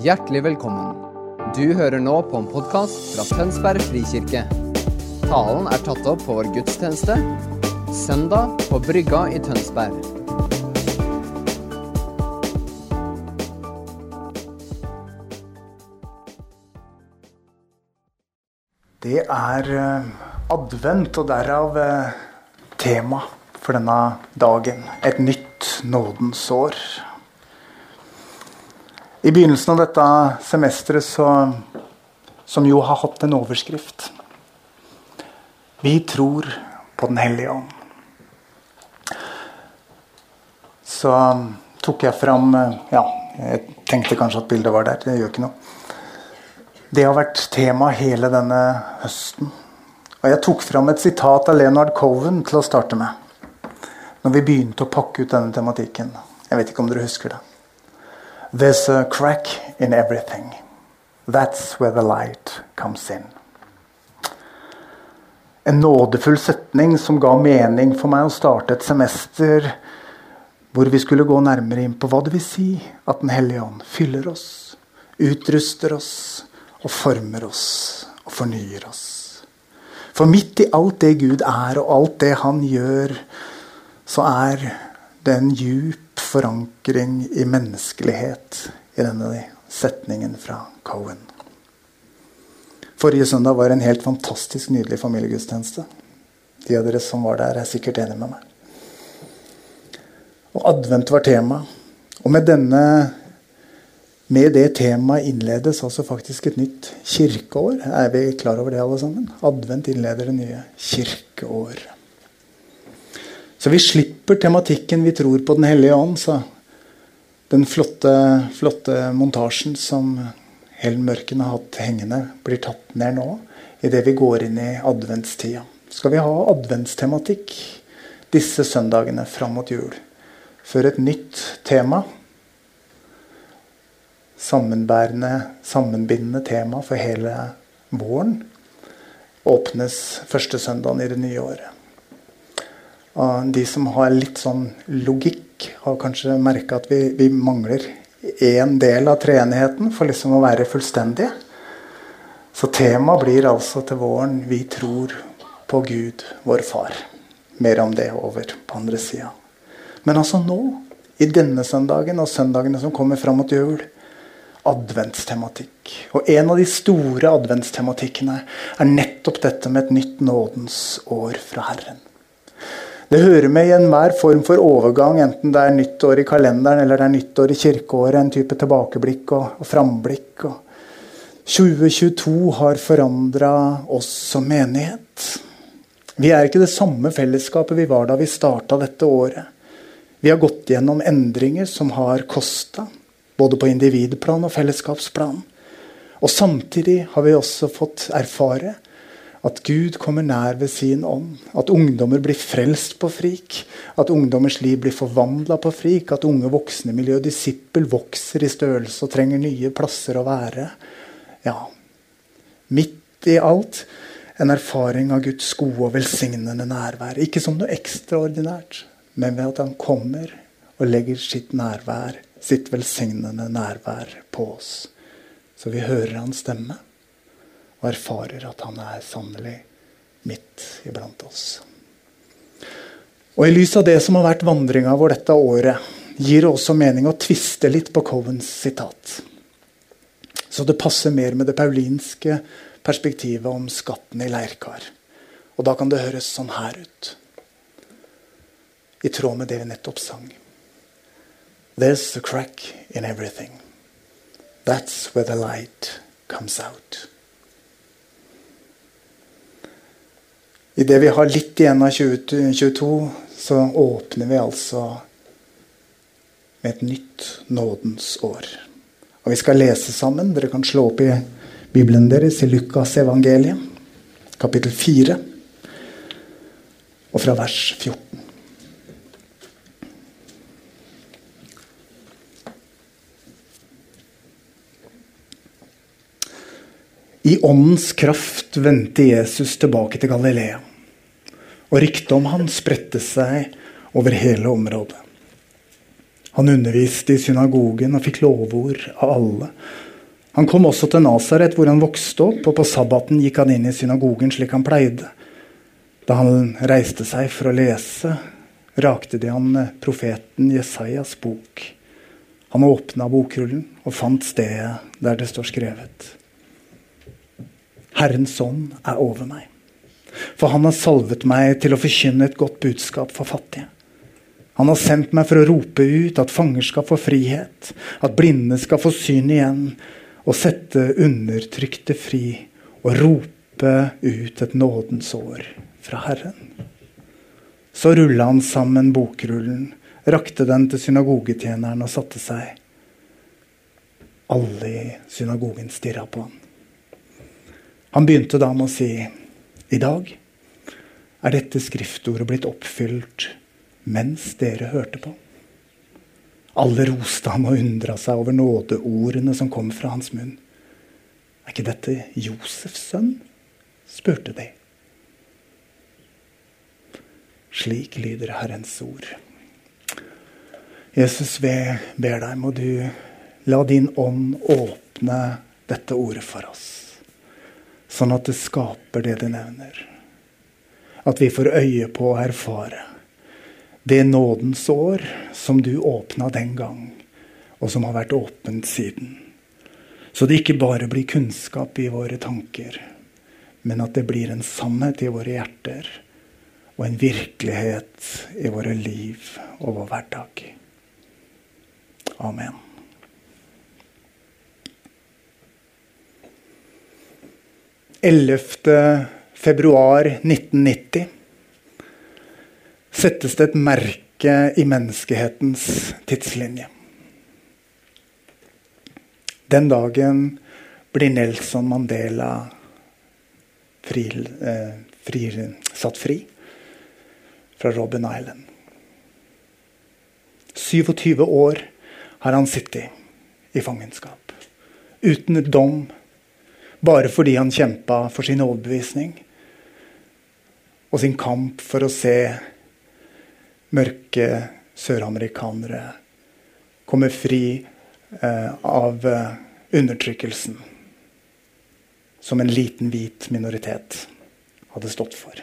Hjertelig velkommen. Du hører nå på en podkast fra Tønsberg frikirke. Talen er tatt opp på vår gudstjeneste søndag på Brygga i Tønsberg. Det er eh, advent, og derav eh, tema for denne dagen. Et nytt nådens år. I begynnelsen av dette semesteret, så, som jo har hatt en overskrift Vi tror på Den hellige ånd. Så tok jeg fram Ja, jeg tenkte kanskje at bildet var der. Det gjør ikke noe. Det har vært tema hele denne høsten. Og jeg tok fram et sitat av Leonard Cohen til å starte med. Når vi begynte å pakke ut denne tematikken. Jeg vet ikke om dere husker det. There's a crack in everything. That's where the light comes in. En nådefull setning som ga mening for meg å starte et semester hvor vi skulle gå nærmere inn på hva det vil si at Den hellige ånd fyller oss, utruster oss og former oss og fornyer oss. For midt i alt det Gud er, og alt det Han gjør, så er det er en djup forankring i menneskelighet i denne setningen fra Cohen. Forrige søndag var en helt fantastisk nydelig familiegudstjeneste. De av dere som var der, er sikkert enig med meg. Og advent var tema. Og med denne med det temaet innledes altså faktisk et nytt kirkeår. Er vi klar over det, alle sammen? Advent innleder det nye kirkeår. Så vi slipper tematikken 'Vi tror på Den hellige ånd', sa den flotte, flotte montasjen som Helen Mørken har hatt hengende, blir tatt ned nå idet vi går inn i adventstida. Skal vi ha adventstematikk disse søndagene fram mot jul? For et nytt tema sammenbærende, sammenbindende tema for hele våren åpnes første søndagen i det nye året. Og de som har litt sånn logikk, har kanskje merka at vi, vi mangler én del av treenigheten for liksom å være fullstendige. Så temaet blir altså til våren 'Vi tror på Gud, vår Far'. Mer om det over på andre sida. Men altså nå, i denne søndagen og søndagene som kommer fram mot jul, adventstematikk. Og en av de store adventstematikkene er nettopp dette med et nytt nådens år fra Herren. Det hører med i enhver form for overgang, enten det er nyttår i kalenderen eller det er nyttår i kirkeåret, en type tilbakeblikk og, og framblikk. Og 2022 har forandra oss som menighet. Vi er ikke det samme fellesskapet vi var da vi starta dette året. Vi har gått gjennom endringer som har kosta. Både på individplan og fellesskapsplan. Og samtidig har vi også fått erfare at Gud kommer nær ved sin ånd. At ungdommer blir frelst på frik. At ungdommers liv blir forvandla på frik. At unge voksne miljø, disippel, vokser i størrelse og trenger nye plasser å være. Ja, midt i alt en erfaring av Guds gode og velsignende nærvær. Ikke som noe ekstraordinært, men ved at han kommer og legger sitt nærvær sitt velsignende nærvær på oss. Så vi hører hans stemme og erfarer at han er sannelig midt iblant oss. Og I lys av det som har vært vandringa vår dette året, gir det også mening å tviste litt på Covens sitat. Så det passer mer med det paulinske perspektivet om skatten i leirkar. Og da kan det høres sånn her ut. I tråd med det vi nettopp sang. There's a crack in everything. That's where the light comes out. Idet vi har litt igjen av 2022, så åpner vi altså med et nytt nådens år. Og vi skal lese sammen. Dere kan slå opp i Bibelen deres i Lukas evangeliet, kapittel 4, og fra vers 14. I åndens kraft vendte Jesus tilbake til Galilea. Og ryktet om han spredte seg over hele området. Han underviste i synagogen og fikk lovord av alle Han kom også til Nasaret, hvor han vokste opp, og på sabbaten gikk han inn i synagogen slik han pleide. Da han reiste seg for å lese, rakte de han profeten Jesajas bok. Han åpna bokrullen og fant stedet der det står skrevet. Herrens ånd er over meg, for han har salvet meg til å forkynne et godt budskap for fattige. Han har sendt meg for å rope ut at fanger skal få frihet, at blinde skal få syn igjen, og sette undertrykte fri, og rope ut et nådens år fra Herren. Så rulla han sammen bokrullen, rakte den til synagogetjeneren og satte seg. Alle i synagogen stirra på han. Han begynte da med å si, i dag er dette skriftordet blitt oppfylt mens dere hørte på. Alle roste ham og undra seg over nådeordene som kom fra hans munn. Er ikke dette Josefs sønn? spurte de. Slik lyder Herrens ord. Jesus, vi ber deg, må du la din ånd åpne dette ordet for oss. Sånn at det skaper det det nevner. At vi får øye på å erfare det nådens år som du åpna den gang, og som har vært åpent siden. Så det ikke bare blir kunnskap i våre tanker, men at det blir en sannhet i våre hjerter og en virkelighet i våre liv og vår hverdag. Amen. Ellevte februar 1990 settes det et merke i menneskehetens tidslinje. Den dagen blir Nelson Mandela fri, eh, fri, satt fri fra Robben Island. 27 år har han sittet i fangenskap. Uten dom, bare fordi han kjempa for sin overbevisning og sin kamp for å se mørke søramerikanere komme fri eh, av eh, undertrykkelsen som en liten hvit minoritet hadde stått for.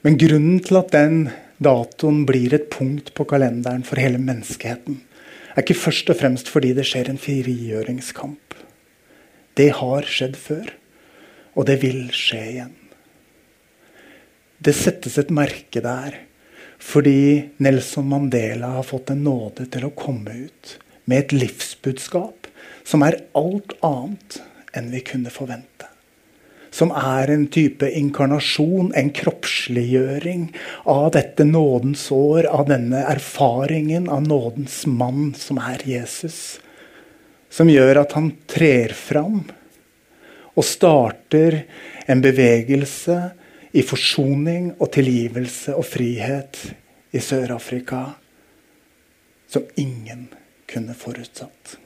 Men grunnen til at den datoen blir et punkt på kalenderen for hele menneskeheten, er ikke først og fremst fordi det skjer en frigjøringskamp. Det har skjedd før, og det vil skje igjen. Det settes et merke der fordi Nelson Mandela har fått en nåde til å komme ut med et livsbudskap som er alt annet enn vi kunne forvente som er en type inkarnasjon, en kroppsliggjøring av dette nådens år, av denne erfaringen av nådens mann, som er Jesus. Som gjør at han trer fram og starter en bevegelse i forsoning og tilgivelse og frihet i Sør-Afrika som ingen kunne forutsatt.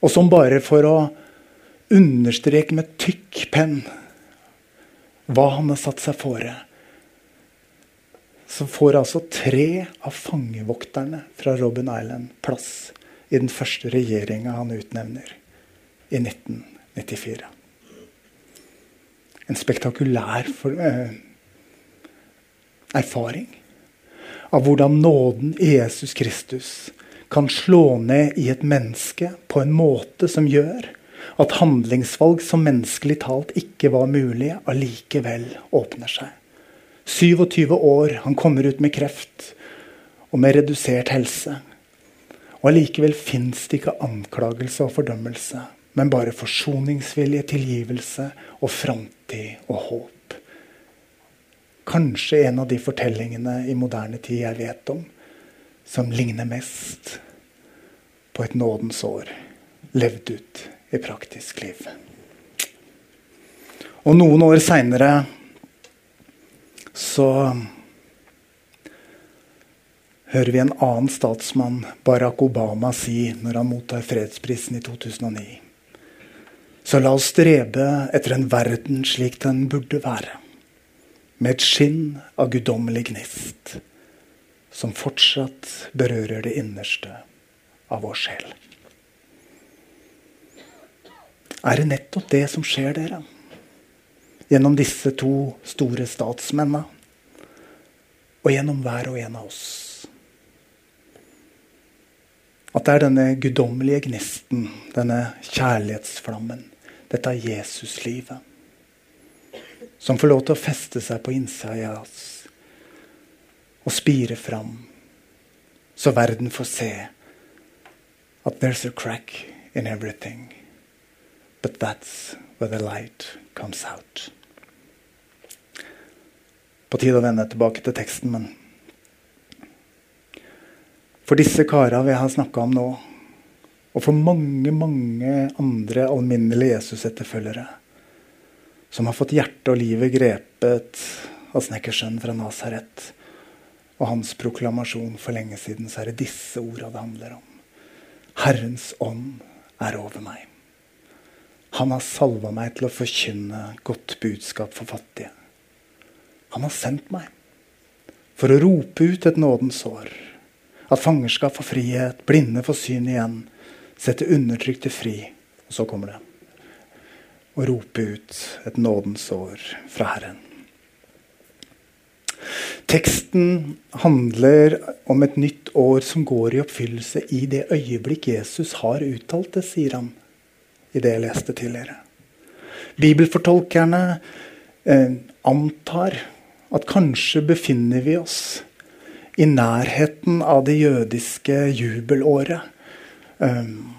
Og som bare for å understreke med tykk penn hva han har satt seg fore. Så får altså tre av fangevokterne fra Robben Island plass i den første regjeringa han utnevner i 1994. En spektakulær for, eh, erfaring av hvordan nåden Jesus Kristus kan slå ned i et menneske på en måte som gjør at handlingsvalg som menneskelig talt ikke var mulig, allikevel åpner seg. 27 år, han kommer ut med kreft og med redusert helse. Og allikevel fins det ikke anklagelse og fordømmelse, men bare forsoningsvilje, tilgivelse og framtid og håp. Kanskje en av de fortellingene i moderne tid jeg vet om, som ligner mest på et nådens år levd ut i praktisk liv. Og noen år seinere så hører vi en annen statsmann, Barack Obama, si når han mottar fredsprisen i 2009. Så la oss strebe etter en verden slik den burde være. Med et skinn av guddommelig gnist som fortsatt berører det innerste av vår sjel. Er det nettopp det som skjer dere. Gjennom disse to store statsmennene. Og gjennom hver og en av oss. At det er denne guddommelige gnisten, denne kjærlighetsflammen, dette Jesuslivet, som får lov til å feste seg på innsida av oss og spire fram, så verden får se at there's a crack in everything. But that's where the light comes out. På tide å vende tilbake til teksten, men For disse kara vi har snakka om nå, og for mange, mange andre alminnelige Jesus-etterfølgere, som har fått hjertet og livet grepet av snekkersønnen fra Nasaret og hans proklamasjon for lenge siden, så er det disse orda det handler om. Herrens ånd er over meg. Han har salva meg til å forkynne godt budskap for fattige. Han har sendt meg for å rope ut et nådens sår. At fangerskap få frihet, blinde får syn igjen, sette undertrykte fri. Og så kommer det. Å rope ut et nådens år fra Herren. Teksten handler om et nytt år som går i oppfyllelse i det øyeblikk Jesus har uttalt det, sier han i det jeg leste tidligere. Bibelfortolkerne eh, antar at kanskje befinner vi oss i nærheten av det jødiske jubelåret. Um,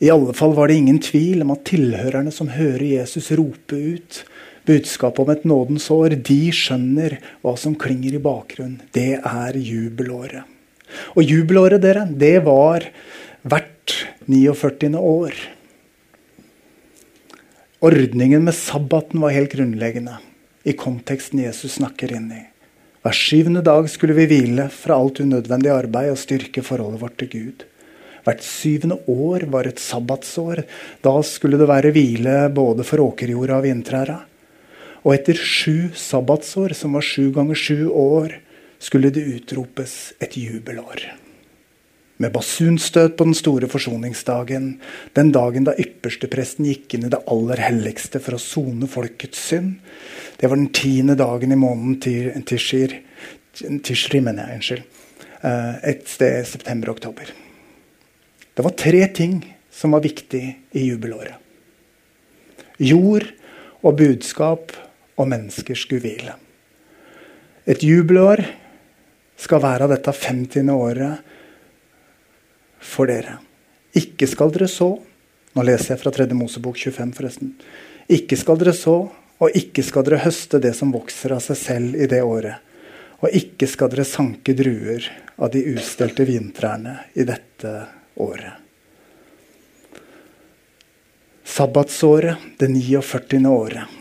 I alle fall var det ingen tvil om at tilhørerne som hører Jesus rope ut budskapet om et nådens år, de skjønner hva som klinger i bakgrunnen. Det er jubelåret. Og jubelåret, dere, det var hvert 49. år. Ordningen med sabbaten var helt grunnleggende i konteksten Jesus snakker inn i. Hver syvende dag skulle vi hvile fra alt unødvendig arbeid og styrke forholdet vårt til Gud. Hvert syvende år var et sabbatsår. Da skulle det være hvile både for åkerjorda og vintræra. Og etter sju sabbatsår, som var sju ganger sju år, skulle det utropes et jubelår med basunstøt på den store forsoningsdagen, den dagen da ypperstepresten gikk inn i det aller helligste for å sone folkets synd. Det var den tiende dagen i måneden Tishir, Tishri, mener jeg, unnskyld. Eh, et sted september-oktober. Det var tre ting som var viktig i jubelåret. Jord og budskap og menneskers gudhvile. Et jubelår skal være dette 50. året for dere. Ikke skal dere så. Nå leser jeg fra 3. Mosebok 25, forresten. Ikke skal dere så, og ikke skal dere høste det som vokser av seg selv i det året. Og ikke skal dere sanke druer av de ustelte vintrærne i dette året. Sabbatsåret, det 49. året.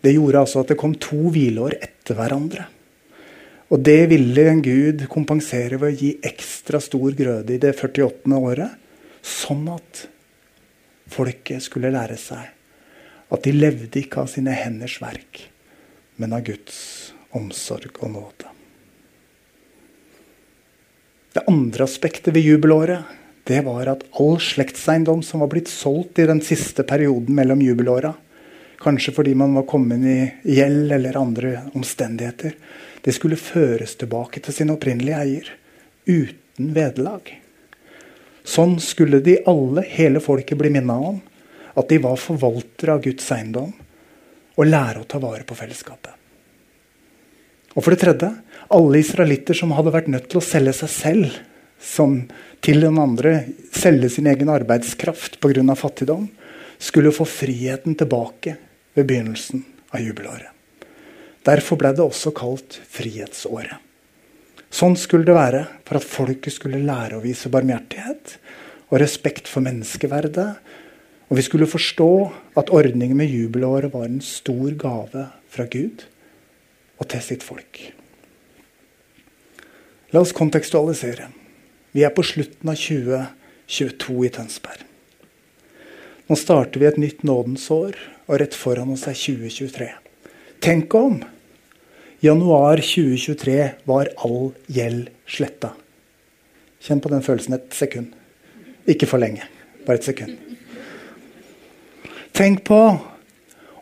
Det gjorde altså at det kom to hvileår etter hverandre. Og det ville en gud kompensere ved å gi ekstra stor grøde i det 48. året. Sånn at folket skulle lære seg at de levde ikke av sine henders verk, men av Guds omsorg og nåde. Det andre aspektet ved jubelåret det var at all slektseiendom som var blitt solgt i den siste perioden mellom jubelåra, kanskje fordi man var kommet i gjeld eller andre omstendigheter, det skulle føres tilbake til sin opprinnelige eier. Uten vederlag. Sånn skulle de alle, hele folket, bli minna om. At de var forvaltere av Guds eiendom. Og lære å ta vare på fellesskapet. Og for det tredje, alle israelitter som hadde vært nødt til å selge seg selv som til den andre, selge sin egen arbeidskraft pga. fattigdom, skulle få friheten tilbake ved begynnelsen av jubelåret. Derfor ble det også kalt Frihetsåret. Sånn skulle det være for at folket skulle lære å vise barmhjertighet og respekt for menneskeverdet. Og vi skulle forstå at ordningen med jubelåret var en stor gave fra Gud og til sitt folk. La oss kontekstualisere. Vi er på slutten av 2022 i Tønsberg. Nå starter vi et nytt nådens år, og rett foran oss er 2023. Tenk om Januar 2023 var all gjeld sletta. Kjenn på den følelsen et sekund. Ikke for lenge. Bare et sekund. Tenk på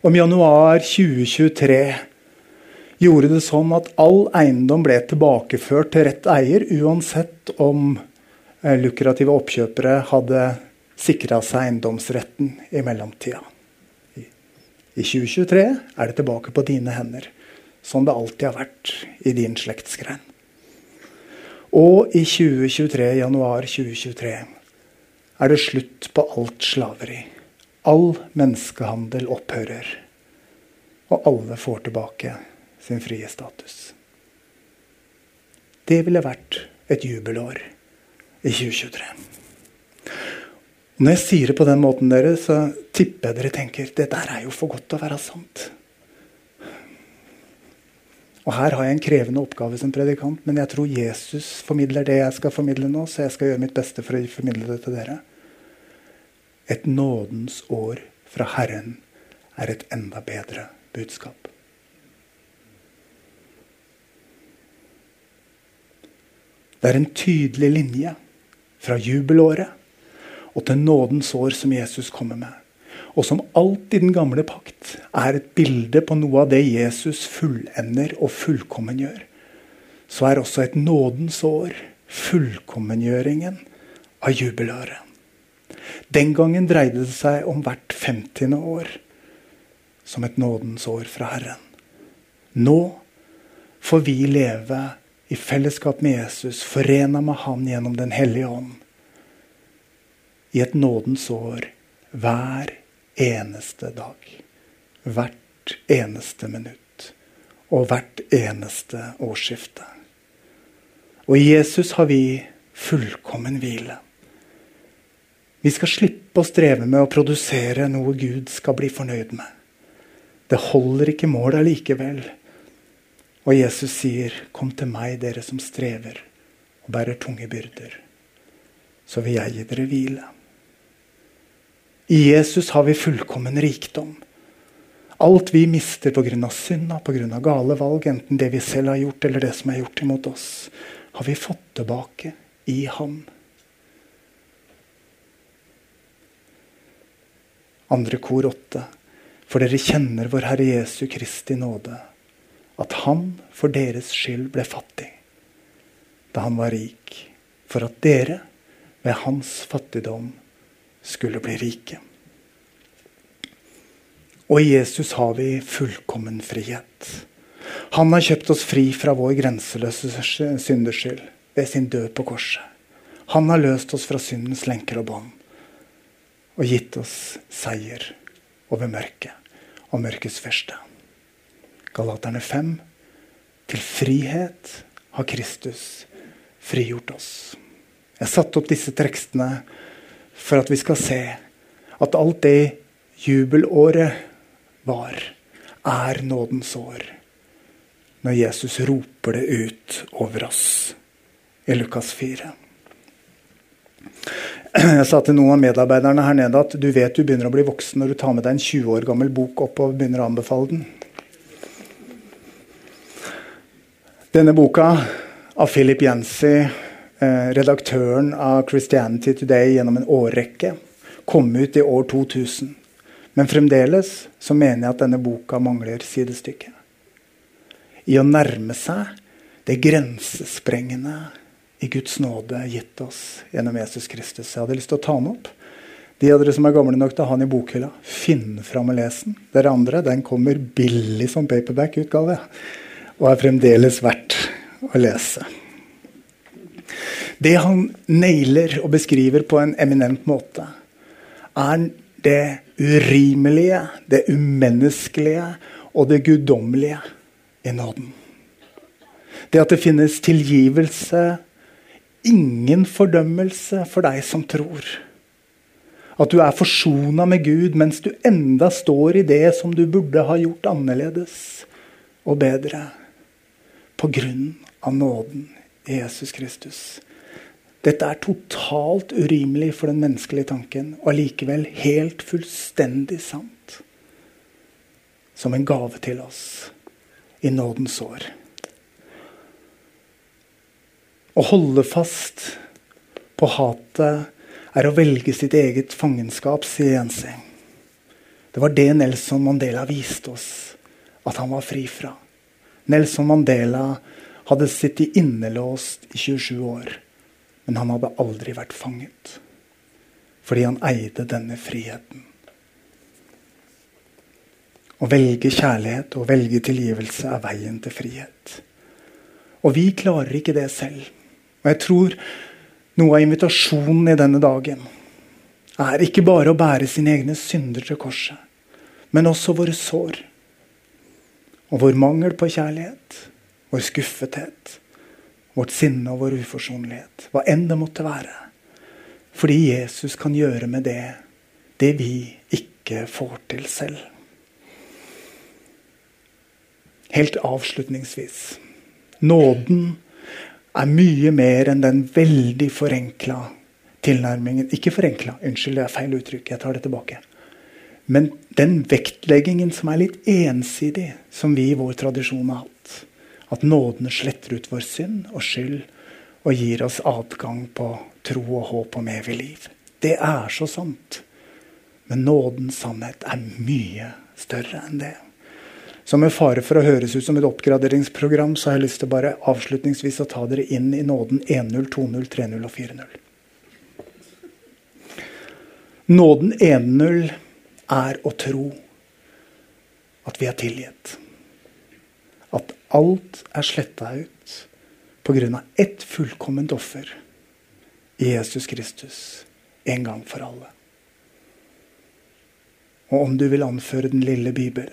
om januar 2023 gjorde det sånn at all eiendom ble tilbakeført til rett eier, uansett om eh, lukrative oppkjøpere hadde sikra seg eiendomsretten i mellomtida. I 2023 er det tilbake på dine hender, som det alltid har vært i din slektsgrein. Og i 2023, januar 2023 er det slutt på alt slaveri. All menneskehandel opphører. Og alle får tilbake sin frie status. Det ville vært et jubelår i 2023. Når jeg sier det på den måten, dere, så tipper jeg dere tenker det der er jo for godt til å være sant. Og Her har jeg en krevende oppgave som predikant, men jeg tror Jesus formidler det jeg skal formidle nå, så jeg skal gjøre mitt beste for å formidle det til dere. Et nådens år fra Herren er et enda bedre budskap. Det er en tydelig linje fra jubelåret og til nådens år som Jesus kommer med. Og som alt i den gamle pakt er et bilde på noe av det Jesus fullender og fullkommengjør, så er også et nådens år fullkommengjøringen av jubelåret. Den gangen dreide det seg om hvert femtiende år som et nådens år fra Herren. Nå får vi leve i fellesskap med Jesus, forena med Han gjennom Den hellige ånd, i et nådens år hver eneste dag. Hvert eneste minutt. Og hvert eneste årsskifte. Og i Jesus har vi fullkommen hvile. Vi skal slippe å streve med å produsere noe Gud skal bli fornøyd med. Det holder ikke mål allikevel. Og Jesus sier, 'Kom til meg, dere som strever og bærer tunge byrder, så vil jeg gi dere hvile'. I Jesus har vi fullkommen rikdom. Alt vi mister pga. synda, pga. gale valg, enten det vi selv har gjort eller det som er gjort imot oss, har vi fått tilbake i ham. Andre kor åtte. For dere kjenner vår Herre Jesu Kristi nåde, at Han for deres skyld ble fattig da han var rik, for at dere ved hans fattigdom skulle bli rike. Og i Jesus har vi fullkommen frihet. Han har kjøpt oss fri fra vår grenseløse syndeskyld ved sin død på korset. Han har løst oss fra syndens lenker og bånd og gitt oss seier over mørket og mørkets første. Galaterne 5. Til frihet har Kristus frigjort oss. Jeg satte opp disse tekstene for at vi skal se at alt det jubelåret var, er nådens år. Når Jesus roper det ut over oss i Lukas 4. Jeg sa til noen av medarbeiderne her nede at du vet du begynner å bli voksen når du tar med deg en 20 år gammel bok opp og begynner å anbefale den. Denne boka av Philip Eh, redaktøren av Christianity Today gjennom en årrekke. Kom ut i år 2000. Men fremdeles så mener jeg at denne boka mangler sidestykke. I å nærme seg det grensesprengende i Guds nåde gitt oss gjennom Jesus Kristus. Jeg hadde lyst til å ta den opp. De av dere som er gamle nok til å ha den i bokhylla, finn fram og les den. Dere andre, den kommer billig som paperback-utgave og er fremdeles verdt å lese. Det han nailer og beskriver på en eminent måte, er det urimelige, det umenneskelige og det guddommelige i nåden. Det at det finnes tilgivelse, ingen fordømmelse for deg som tror. At du er forsona med Gud mens du enda står i det som du burde ha gjort annerledes og bedre. På grunn av nåden Jesus Kristus. Dette er totalt urimelig for den menneskelige tanken, og allikevel helt fullstendig sant. Som en gave til oss i nådens år. Å holde fast på hatet er å velge sitt eget fangenskap, sier Jensi. Det var det Nelson Mandela viste oss at han var fri fra. Nelson Mandela hadde sittet innelåst i 27 år, men han hadde aldri vært fanget. Fordi han eide denne friheten. Å velge kjærlighet og velge tilgivelse er veien til frihet. Og vi klarer ikke det selv. Og jeg tror noe av invitasjonen i denne dagen er ikke bare å bære sine egne synder til korset, men også våre sår. Og vår mangel på kjærlighet, vår skuffethet, vårt sinne og vår uforsonlighet. Hva enn det måtte være. Fordi Jesus kan gjøre med det det vi ikke får til selv. Helt avslutningsvis. Nåden er mye mer enn den veldig forenkla tilnærmingen Ikke forenkla, unnskyld, det er feil uttrykk. Jeg tar det tilbake. Men den vektleggingen som er litt ensidig, som vi i vår tradisjon har hatt. At nåden sletter ut vår synd og skyld og gir oss adgang på tro og håp om evig liv. Det er så sant. Men nådens sannhet er mye større enn det. Så med fare for å høres ut som et oppgraderingsprogram, så har jeg lyst til bare avslutningsvis å ta dere inn i nåden 1.0, 2.0, 3.0 og 4.0. Nåden 1.0 er å tro at vi er tilgitt. Alt er sletta ut pga. ett fullkomment offer i Jesus Kristus en gang for alle. Og om du vil anføre den lille Bibel,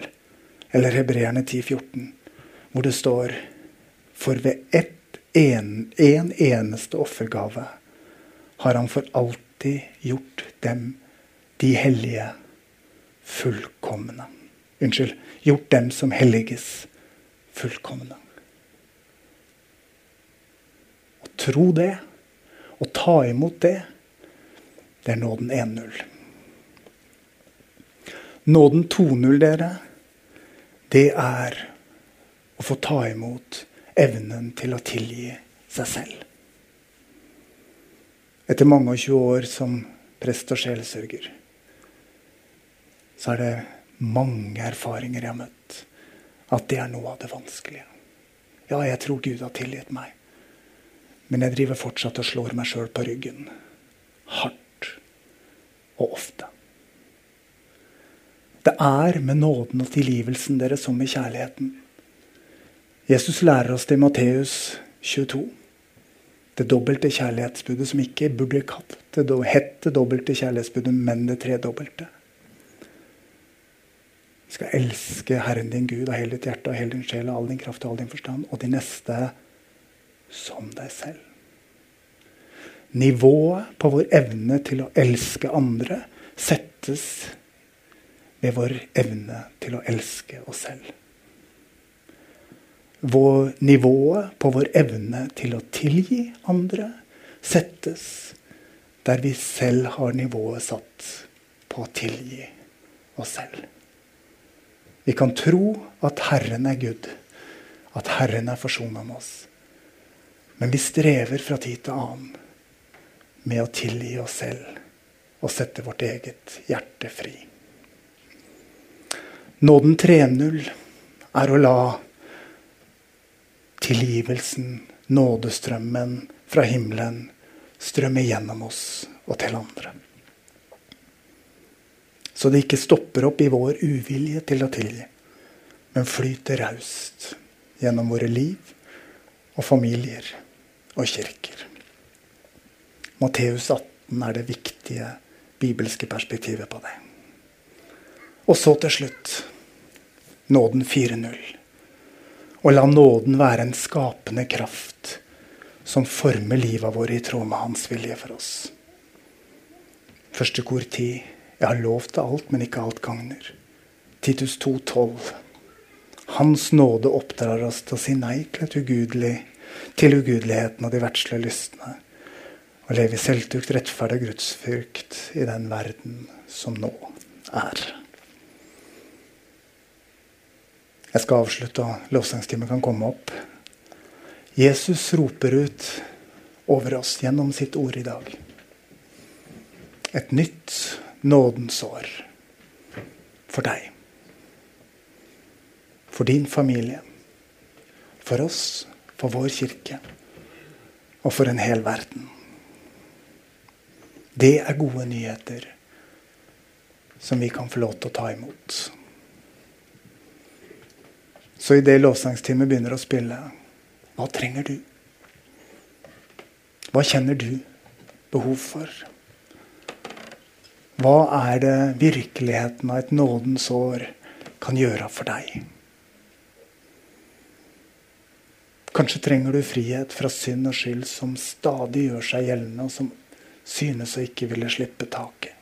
eller Hebreerne 10,14, hvor det står For ved ett en, en eneste offergave har han for alltid gjort dem de hellige fullkomne. Unnskyld. Gjort dem som helliges fullkomne. Å tro det, å ta imot det, det er nåden 1-0. Nåden 2-0, dere, det er å få ta imot evnen til å tilgi seg selv. Etter mange og 20 år som prest og sjelesørger så er det mange erfaringer jeg har møtt. At det er noe av det vanskelige. Ja, jeg tror Gud har tilgitt meg. Men jeg driver fortsatt og slår meg sjøl på ryggen. Hardt og ofte. Det er med nåden og tilgivelsen deres som i kjærligheten. Jesus lærer oss det i Matteus 22. Det dobbelte kjærlighetsbudet som ikke burde hett det dobbelte kjærlighetsbudet, men det tredobbelte. Du skal elske Herren din Gud av hele ditt hjerte og hele din sjel og all din kraft og all din forstand, og de neste som deg selv. Nivået på vår evne til å elske andre settes ved vår evne til å elske oss selv. Vår, nivået på vår evne til å tilgi andre settes der vi selv har nivået satt på å tilgi oss selv. Vi kan tro at Herren er Gud, at Herren er forsona med oss. Men vi strever fra tid til annen med å tilgi oss selv og sette vårt eget hjerte fri. Nåden 3.0 er å la tilgivelsen, nådestrømmen fra himmelen, strømme gjennom oss og til andre. Så det ikke stopper opp i vår uvilje til å tilgi, men flyter raust gjennom våre liv og familier og kirker. Matteus 18 er det viktige bibelske perspektivet på det. Og så til slutt nåden 4.0. Og la nåden være en skapende kraft som former livet vårt i tråd med Hans vilje for oss. Første kor 10. Jeg har lov til alt, men ikke alt gagner. Titus 2,12. Hans nåde oppdrar oss til å si nei til, ugudelig, til ugudeligheten og de verdslige lystne. Og leve i selvtukt, rettferd og gudsfrykt i den verden som nå er. Jeg skal avslutte, og lovsangstimen kan komme opp. Jesus roper ut over oss gjennom sitt ord i dag. Et nytt nådens år for deg. For din familie. For oss, for vår kirke. Og for en hel verden. Det er gode nyheter som vi kan få lov til å ta imot. Så idet lovsangstimen begynner å spille, hva trenger du? Hva kjenner du behov for? Hva er det virkeligheten av et nådens år kan gjøre for deg? Kanskje trenger du frihet fra synd og skyld som stadig gjør seg gjeldende, og som synes å ikke ville slippe taket.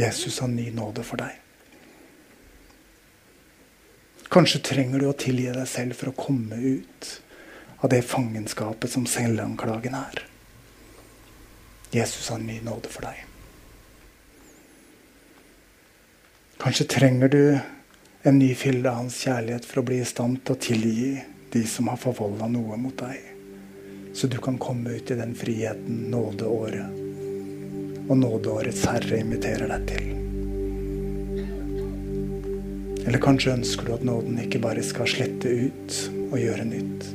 Jesus har ny nåde for deg. Kanskje trenger du å tilgi deg selv for å komme ut av det fangenskapet som selvanklagen er. Jesus har ny nåde for deg. Kanskje trenger du en ny fylde av hans kjærlighet for å bli i stand til å tilgi de som har forvolda noe mot deg. Så du kan komme ut i den friheten nådeåret og nådeårets herre inviterer deg til. Eller kanskje ønsker du at nåden ikke bare skal slette ut og gjøre nytt,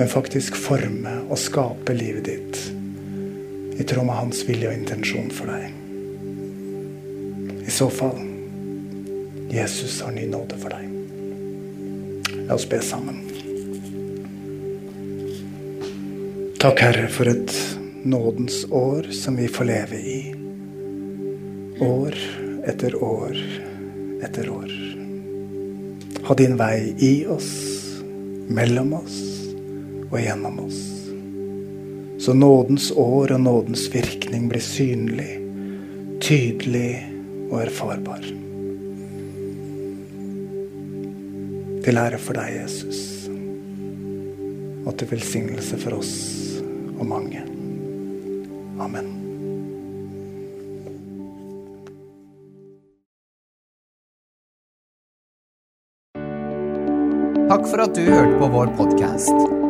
men faktisk forme og skape livet ditt i tråd med hans vilje og intensjon for deg. I så fall Jesus har ny nåde for deg. La oss be sammen. Takk, Herre, for et nådens år som vi får leve i. År etter år etter år. Ha din vei i oss, mellom oss og gjennom oss. Så nådens år og nådens virkning blir synlig, tydelig og erfarbar. Til ære for deg, Jesus, og til velsignelse for oss og mange. Amen. Takk for at du hørte på vår podkast.